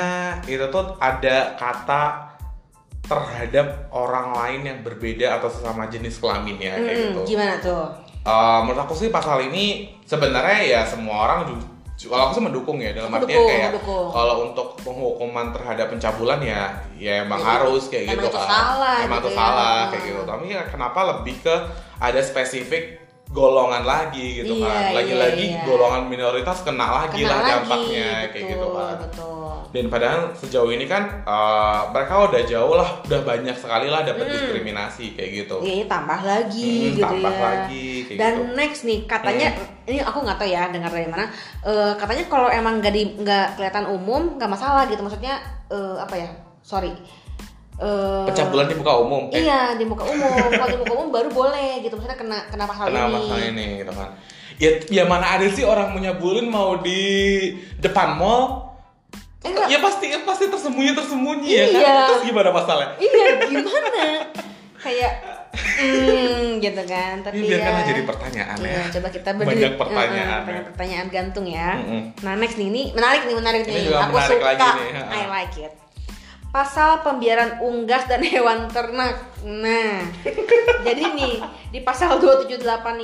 itu tuh ada kata terhadap orang lain yang berbeda atau sesama jenis kelaminnya kayak Mm-mm, gitu. Gimana tuh? Eh, menurut aku sih pasal ini sebenarnya ya semua orang ju- ju- kalau aku sih mendukung ya dalam artian kayak kalau untuk penghukuman terhadap pencabulan ya ya emang Jadi, harus kayak emang gitu itu kan salah emang gitu itu ya. salah Hmm. kayak gitu tapi ya kenapa lebih ke ada spesifik golongan lagi gitu Iya, kan iya, lagi-lagi iya. golongan minoritas kena lagi Kena lah lagi, dampaknya kayak betul, gitu kan Betul. dan padahal sejauh ini kan eh, mereka udah jauh lah udah banyak sekali lah dapat Hmm. diskriminasi kayak gitu Iya, ini tambah lagi Hmm, gitu tambah ya. lagi kayak Dan gitu. next nih katanya ini aku nggak tahu ya dengar dari mana. Eh, katanya kalau emang nggak di nggak kelihatan umum nggak masalah gitu. Maksudnya eh, apa ya? Sorry. Eh, pencabulan di muka umum eh, Iya di muka umum. Kalau di muka umum baru boleh gitu. Maksudnya kena kena pasal Kenapa ini. masalah ini gitu kan? Ya, ya mana ada sih orang menyabulin mau di depan mall? Eh, enggak. Ya pasti ya pasti tersembunyi tersembunyi ya kan? Iya. Terus gimana masalahnya? Iya gimana? Kayak hmm, gitu kan. Tapi Ini biarkanlah ya, jadi pertanyaan Iya, ya. coba kita Banyak berdiri- pertanyaan eh, banyak ya. pertanyaan gantung ya. Mm-mm. Nah, next nih ini menarik nih, menarik Ini nih. Aku menarik suka. lagi nih. I like it. Pasal pembiaran unggas dan hewan ternak. Nah, jadi nih di pasal 278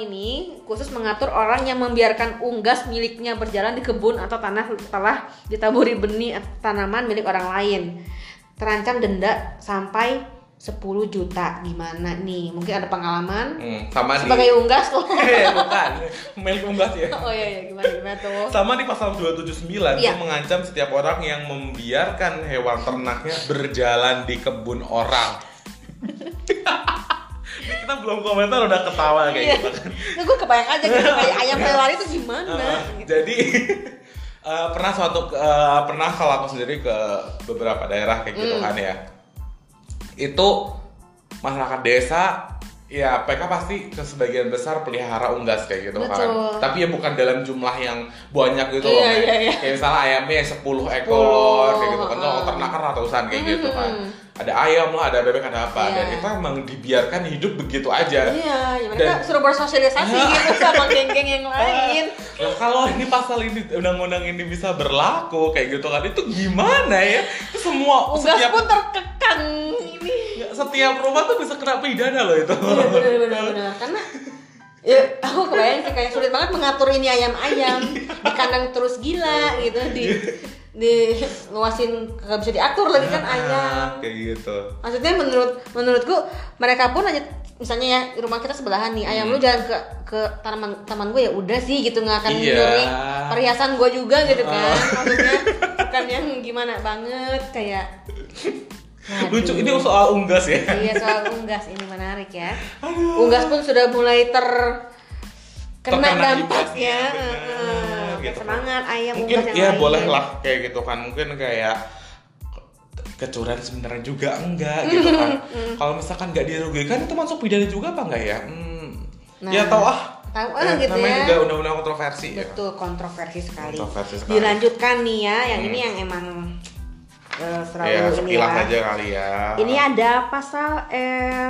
ini khusus mengatur orang yang membiarkan unggas miliknya berjalan di kebun atau tanah telah ditaburi benih tanaman milik orang lain. Terancam denda sampai 10 juta. Gimana nih? Mungkin ada pengalaman Hmm, sama di sebagai unggas loh. Eh, bukan. Milik unggas ya. oh iya iya gimana gimana tuh? Sama di pasal 279 Iya. itu mengancam setiap orang yang membiarkan hewan ternaknya berjalan di kebun orang. Kita belum komentar udah ketawa kayak Iya. gitu kan. Nah, gue kebayang aja gitu kayak ayam lari itu gimana? Uh, gitu. jadi uh, pernah suatu uh, pernah kalau aku sendiri ke beberapa daerah kayak gitu Hmm. kan ya itu masyarakat desa ya mereka pasti ke sebagian besar pelihara unggas kayak gitu kan Betul. tapi ya bukan dalam jumlah yang banyak gitu Iya, loh Mek. iya, iya. kayak misalnya ayamnya 10 ekor kayak gitu kan kalau ternak kan ratusan kayak gitu kan Hmm. ada ayam lah ada bebek ada apa Iya. dan itu emang dibiarkan hidup begitu aja Iya, ya mereka Dan- suruh bersosialisasi gitu sama geng-geng yang lain. Nah kalau ini pasal ini undang-undang ini bisa berlaku kayak gitu kan itu gimana ya? Itu semua Unggas setiap pun terkekang ini. Setiap rumah tuh bisa kena pidana loh itu. Iya benar-benar karena ya aku kebayang sih kayak sulit banget mengatur ini ayam-ayam di kandang terus gila gitu di di luasin nggak bisa diatur lagi kan ayam kayak gitu. maksudnya menurut menurutku mereka pun aja misalnya ya rumah kita sebelahan nih ayam lu jangan ke ke tanaman taman gue ya udah sih gitu nggak akan Hmm. Iya. nyuri perhiasan gue juga gitu kan Oh. maksudnya bukan yang gimana banget kayak Aduh. Lucu ini soal unggas ya. iya soal unggas ini menarik ya unggas pun sudah mulai ter kena Terkena dampaknya bener, gitu. semangat ayam Mungkin unggas yang ya lain. boleh lah kayak gitu kan mungkin kayak kecurangan sebenarnya juga enggak gitu kan. Kalau misalkan nggak dirugikan itu masuk pidana juga apa enggak ya? Hmm. Nah, ya tahu ah. tahu ah Eh, gitu namanya ya. juga undang-undang kontroversi ya. Betul, kontroversi sekali. Kontroversi sekali. Dilanjutkan nih ya, yang Hmm. ini yang emang selalu Ya, ini sekilas ya. aja kali ya. Ini ada pasal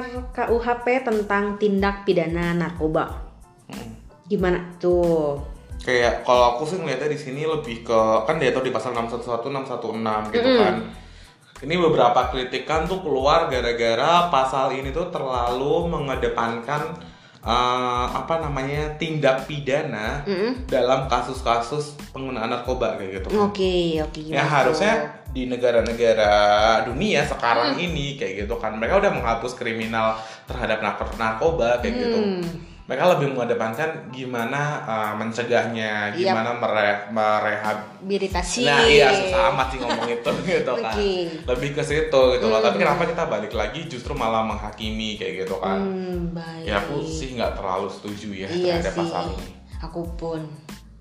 RKUHP tentang tindak pidana narkoba. Hmm. Gimana tuh? Kayak kalau aku sih ngeliatnya di sini lebih ke kan dia tuh di pasal 611 616 gitu Mm-mm. kan. Ini beberapa kritikan tuh keluar gara-gara pasal ini tuh terlalu mengedepankan eh, apa namanya tindak pidana Mm-mm. dalam kasus-kasus penggunaan narkoba kayak gitu. kan. Oke, oke. Ya harusnya di negara-negara dunia sekarang Hmm. ini kayak gitu kan mereka udah menghapus kriminal terhadap narko- narkoba kayak gitu. Hmm. mereka lebih mengedepankan gimana uh, mencegahnya, gimana mere merehab. Rehabilitasi. Nah iya susah amat sih ngomong itu gitu kan. Oke. Lebih ke situ gitu loh. Tapi Hmm. kenapa kita balik lagi justru malah menghakimi kayak gitu kan? Hmm, baik. Ya aku sih nggak terlalu setuju ya iya terhadap sih. pasal ini. Aku pun.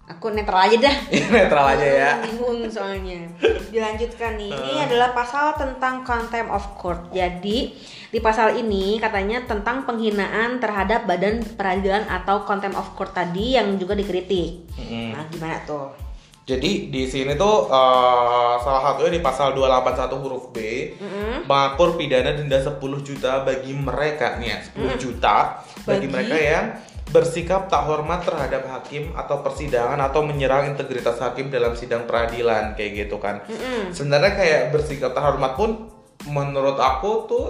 Aku netral aja dah. Netral aja ya. Bingung soalnya. Dilanjutkan nih. Ini adalah pasal tentang contempt of court. Jadi di pasal ini katanya tentang penghinaan terhadap badan peradilan atau contempt of court tadi yang juga dikritik. Mm-mm. Nah, gimana tuh? Jadi di sini tuh eh, salah satunya di pasal 281 huruf B Mm-mm. mengatur pidana denda 10 juta bagi mereka nih ya 10 juta bagi, Bagi? mereka yang bersikap tak hormat terhadap hakim atau persidangan atau menyerang integritas hakim dalam sidang peradilan kayak gitu kan. Mm-mm. Sebenarnya kayak bersikap tak hormat pun menurut aku tuh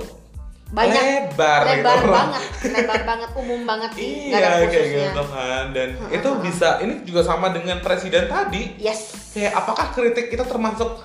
Banyak lebar, lebar gitu. banget, lebar banget, umum banget sih, Iya kayak gitu kan dan itu bisa ini juga sama dengan presiden tadi Yes. kayak apakah kritik itu termasuk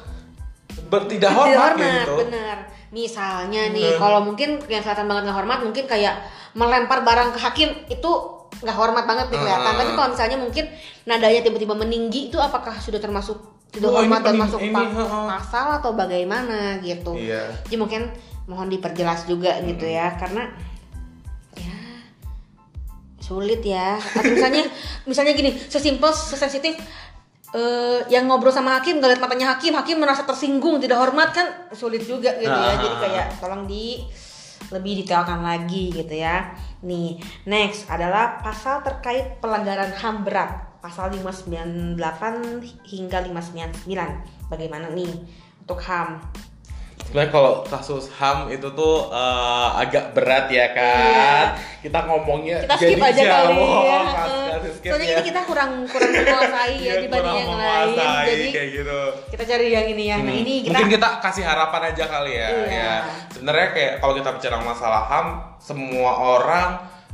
bertidak Tidak hormat, hormat, gitu bener. Misalnya nih, Hmm. kalau mungkin yang kelihatan banget nggak hormat, mungkin kayak melempar barang ke hakim itu nggak hormat banget nih kelihatan. Hmm. Tapi kalau misalnya mungkin nadanya tiba-tiba meninggi itu apakah sudah termasuk tidak ini hormat dan masuk ini, pasal atau bagaimana gitu? iya Jadi mungkin mohon diperjelas juga gitu Hmm. ya, karena ya sulit ya. Atau misalnya, misalnya gini, sesimpel, sesensitif eh, yang ngobrol sama hakim, gak lihat matanya hakim, hakim merasa tersinggung, tidak hormat kan sulit juga gitu ya. Ah. Jadi kayak tolong di lebih detailkan lagi gitu ya. Nih, next adalah pasal terkait pelanggaran HAM berat. Pasal 598 hingga 599. Bagaimana nih untuk HAM? Sebenarnya kalau kasus ham itu tuh eh, agak berat ya kan kita ngomongnya Iya. kita skip jadi aja kali jauh, ya. pas- Heeh. kasih skip Soalnya ya. ini kita kurang kurang menguasai ya Iya, dibanding yang lain. Jadi kayak gitu kita cari yang ini ya. Nah Hmm. ini kita mungkin kita kasih harapan aja kali ya. Iya. ya. Sebenarnya kayak kalau kita bicara masalah HAM, semua orang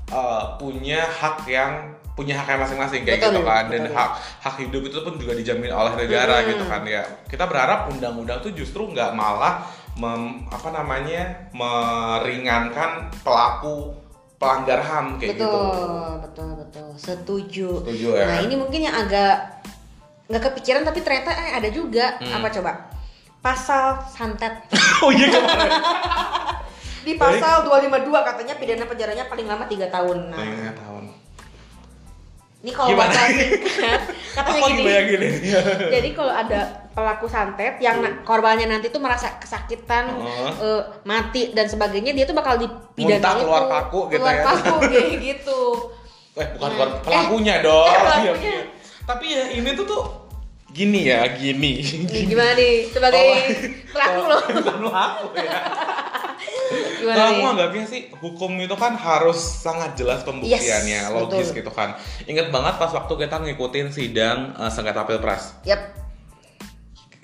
eh, punya hak yang punya haknya masing-masing kayak Betul, gitu kan dan betul. hak hak hidup itu pun juga dijamin oleh negara Hmm. gitu kan ya. Kita berharap undang-undang tuh justru nggak malah mem- apa namanya meringankan pelaku pelanggar HAM kayak betul, gitu. betul, betul. Setuju. Setuju ya. Nah ini mungkin yang agak nggak kepikiran tapi ternyata eh, ada juga Hmm. apa coba? Pasal santet. oh iya kemarin. Di pasal 252 katanya pidana penjaranya paling lama 3 tahun. Nah, Lima tahun. ini kalau Gimana? bakal singkat, katanya Aku gini. bayangin ini. Jadi kalau ada pelaku santet yang na- korbannya nanti tuh merasa kesakitan, Heeh. eh, mati dan sebagainya, dia tuh bakal dipidana Muntah itu, keluar paku gitu keluar ya. paku kayak gitu. Eh bukan Nah. bukan pelakunya dong. eh, Iya, pelakunya. iya. Tapi ya ini tuh tuh gini ya, gini. Nih, gimana nih sebagai Kalau- pelaku? Bukan pelaku ya. Gimana Kalau nih? aku anggapnya sih hukum itu kan harus sangat jelas pembuktiannya, Yes, logis betul. gitu kan. Ingat banget pas waktu kita ngikutin sidang eh, sengketa pilpres. Yap.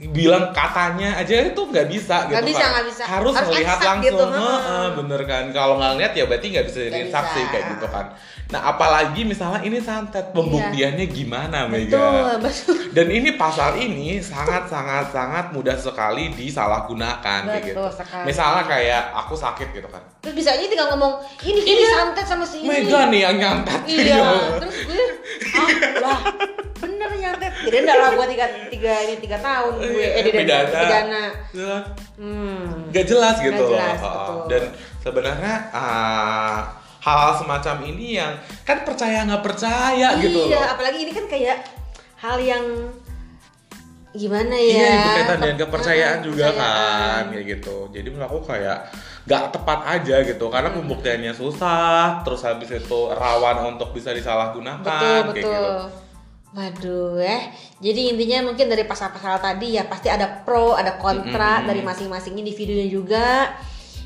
Bilang katanya aja itu nggak bisa gitu Nggak bisa, kan. nggak bisa. harus, Harus melihat eksak langsung gitu, Heeh, heeh. bener kan kalau nggak ngeliat ya berarti nggak bisa jadi saksi kayak gitu kan nah apalagi misalnya ini santet pembuktiannya gimana Betul, Mega betul. dan ini pasal ini sangat sangat sangat mudah sekali disalahgunakan kayak gitu Betul sekali. misalnya kayak aku sakit gitu kan Terus bisa aja tinggal ngomong ini ini santet sama si ini. Mega nih yang nyantet Iya. Terus gue ah lah bener nyantet. Jadi enggak lah gue tiga, tiga ini tiga tahun gue eh di Pidana. pidana. Iya. Hmm. nggak jelas gitu loh. jelas, Heeh. betul. dan sebenarnya ah, hal-hal semacam ini yang kan percaya nggak percaya gitu iya, loh apalagi ini kan kayak hal yang gimana ya? Iya, berkaitan dengan Ke- kepercayaan ah, juga kepercayaan. kan, kayak gitu. Jadi menurut aku kayak nggak tepat aja gitu, karena Hmm. pembuktiannya susah, terus habis itu rawan untuk bisa disalahgunakan, Betul, kayak betul. gitu. Waduh, eh. Jadi intinya mungkin dari pasal-pasal tadi ya pasti ada pro, ada kontra Mm-mm. dari masing-masing individunya juga.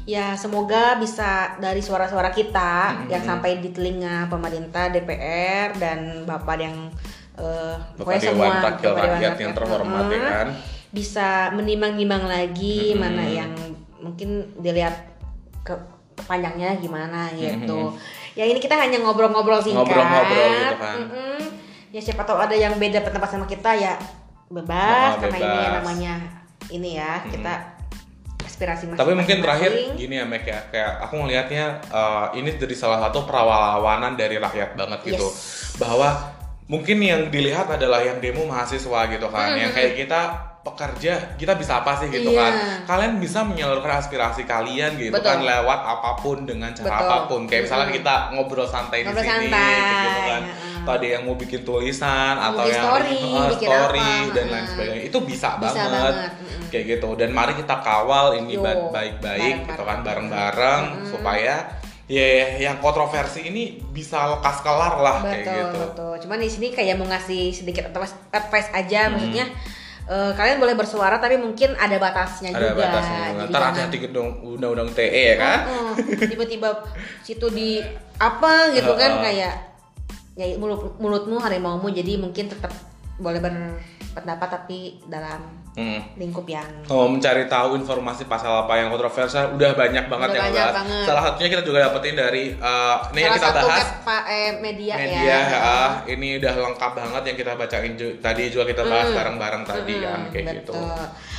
Ya semoga bisa dari suara-suara kita Mm-mm. yang sampai di telinga pemerintah, DPR dan bapak yang eh, Bapak pokoknya semua Wakil Rakyat yang terhormat ya mm-mm, kan. bisa menimbang-nimbang lagi Mm-mm. mana yang mungkin dilihat ke panjangnya gimana gitu. Ya ini kita hanya ngobrol-ngobrol singkat. Ngobrol-ngobrol gitu kan. Mm-mm. Ya siapa tahu ada yang beda pendapat sama kita ya bebas Oh, karena ini bebas. namanya ini ya Mm-mm. kita aspirasi masing-masing. Tapi mungkin terakhir gini ya Mek ya, kayak aku ngelihatnya uh, ini dari salah satu perlawanan dari rakyat banget gitu. Yes. Bahwa mungkin yang dilihat adalah yang demo mahasiswa gitu kan, yang kayak kita pekerja kita bisa apa sih gitu Iya. kan kalian bisa menyalurkan aspirasi kalian gitu Betul. kan lewat apa pun dengan cara Betul. apa pun. Kayak misalnya kita ngobrol santai Ngobrol di sini santai, gitu kan. Atau ada yang mau bikin tulisan Mau atau bikin yang story, bikin story apa, dan lain sebagainya. Itu bisa, Bisa banget, banget, mm-mm. kayak gitu. Dan mari kita kawal ini baik-baik gitu kan bareng-bareng. bareng-bareng supaya ya yang kontroversi ini bisa lekas kelar lah kayak betul gitu. betul. Cuman di sini kayak mau ngasih sedikit advice, advice Hmm. aja maksudnya eh, kalian boleh bersuara tapi mungkin ada batasnya ada juga. batasnya Jadi ntar hati-hati ke dong undang-undang TE ya kan? Oh, tiba-tiba situ di apa gitu kan Heeh. kayak ya mulut mulutmu harimaumu jadi mungkin tetap boleh berpendapat tapi dalam Hmm. lingkup yang Kalau mencari tahu informasi pasal apa yang kontroversial udah banyak banget Udah yang banyak bahas. banget. Salah satunya kita juga dapetin dari uh, ini yang salah kita satu bahas pa- eh, media, media ya. ah, ini udah lengkap banget yang kita bacain ju- tadi juga kita bahas bareng-bareng tadi kan Hmm, kayak betul. gitu.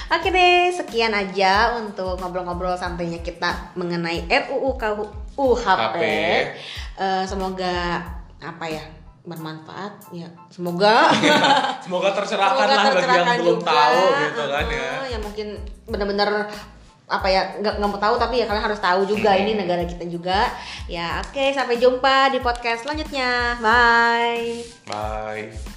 Oke deh, sekian aja untuk ngobrol-ngobrol santainya kita mengenai RUU KUHP. HP. Eh, semoga apa ya bermanfaat ya. Semoga Semoga tercerahkan Semoga lah bagi yang belum juga. tahu gitu kan ya. Eh, yang mungkin benar-benar apa ya nggak nggak mau tahu tapi ya kalian harus tahu juga ini negara kita juga ya oke sampai jumpa di podcast selanjutnya bye Bye.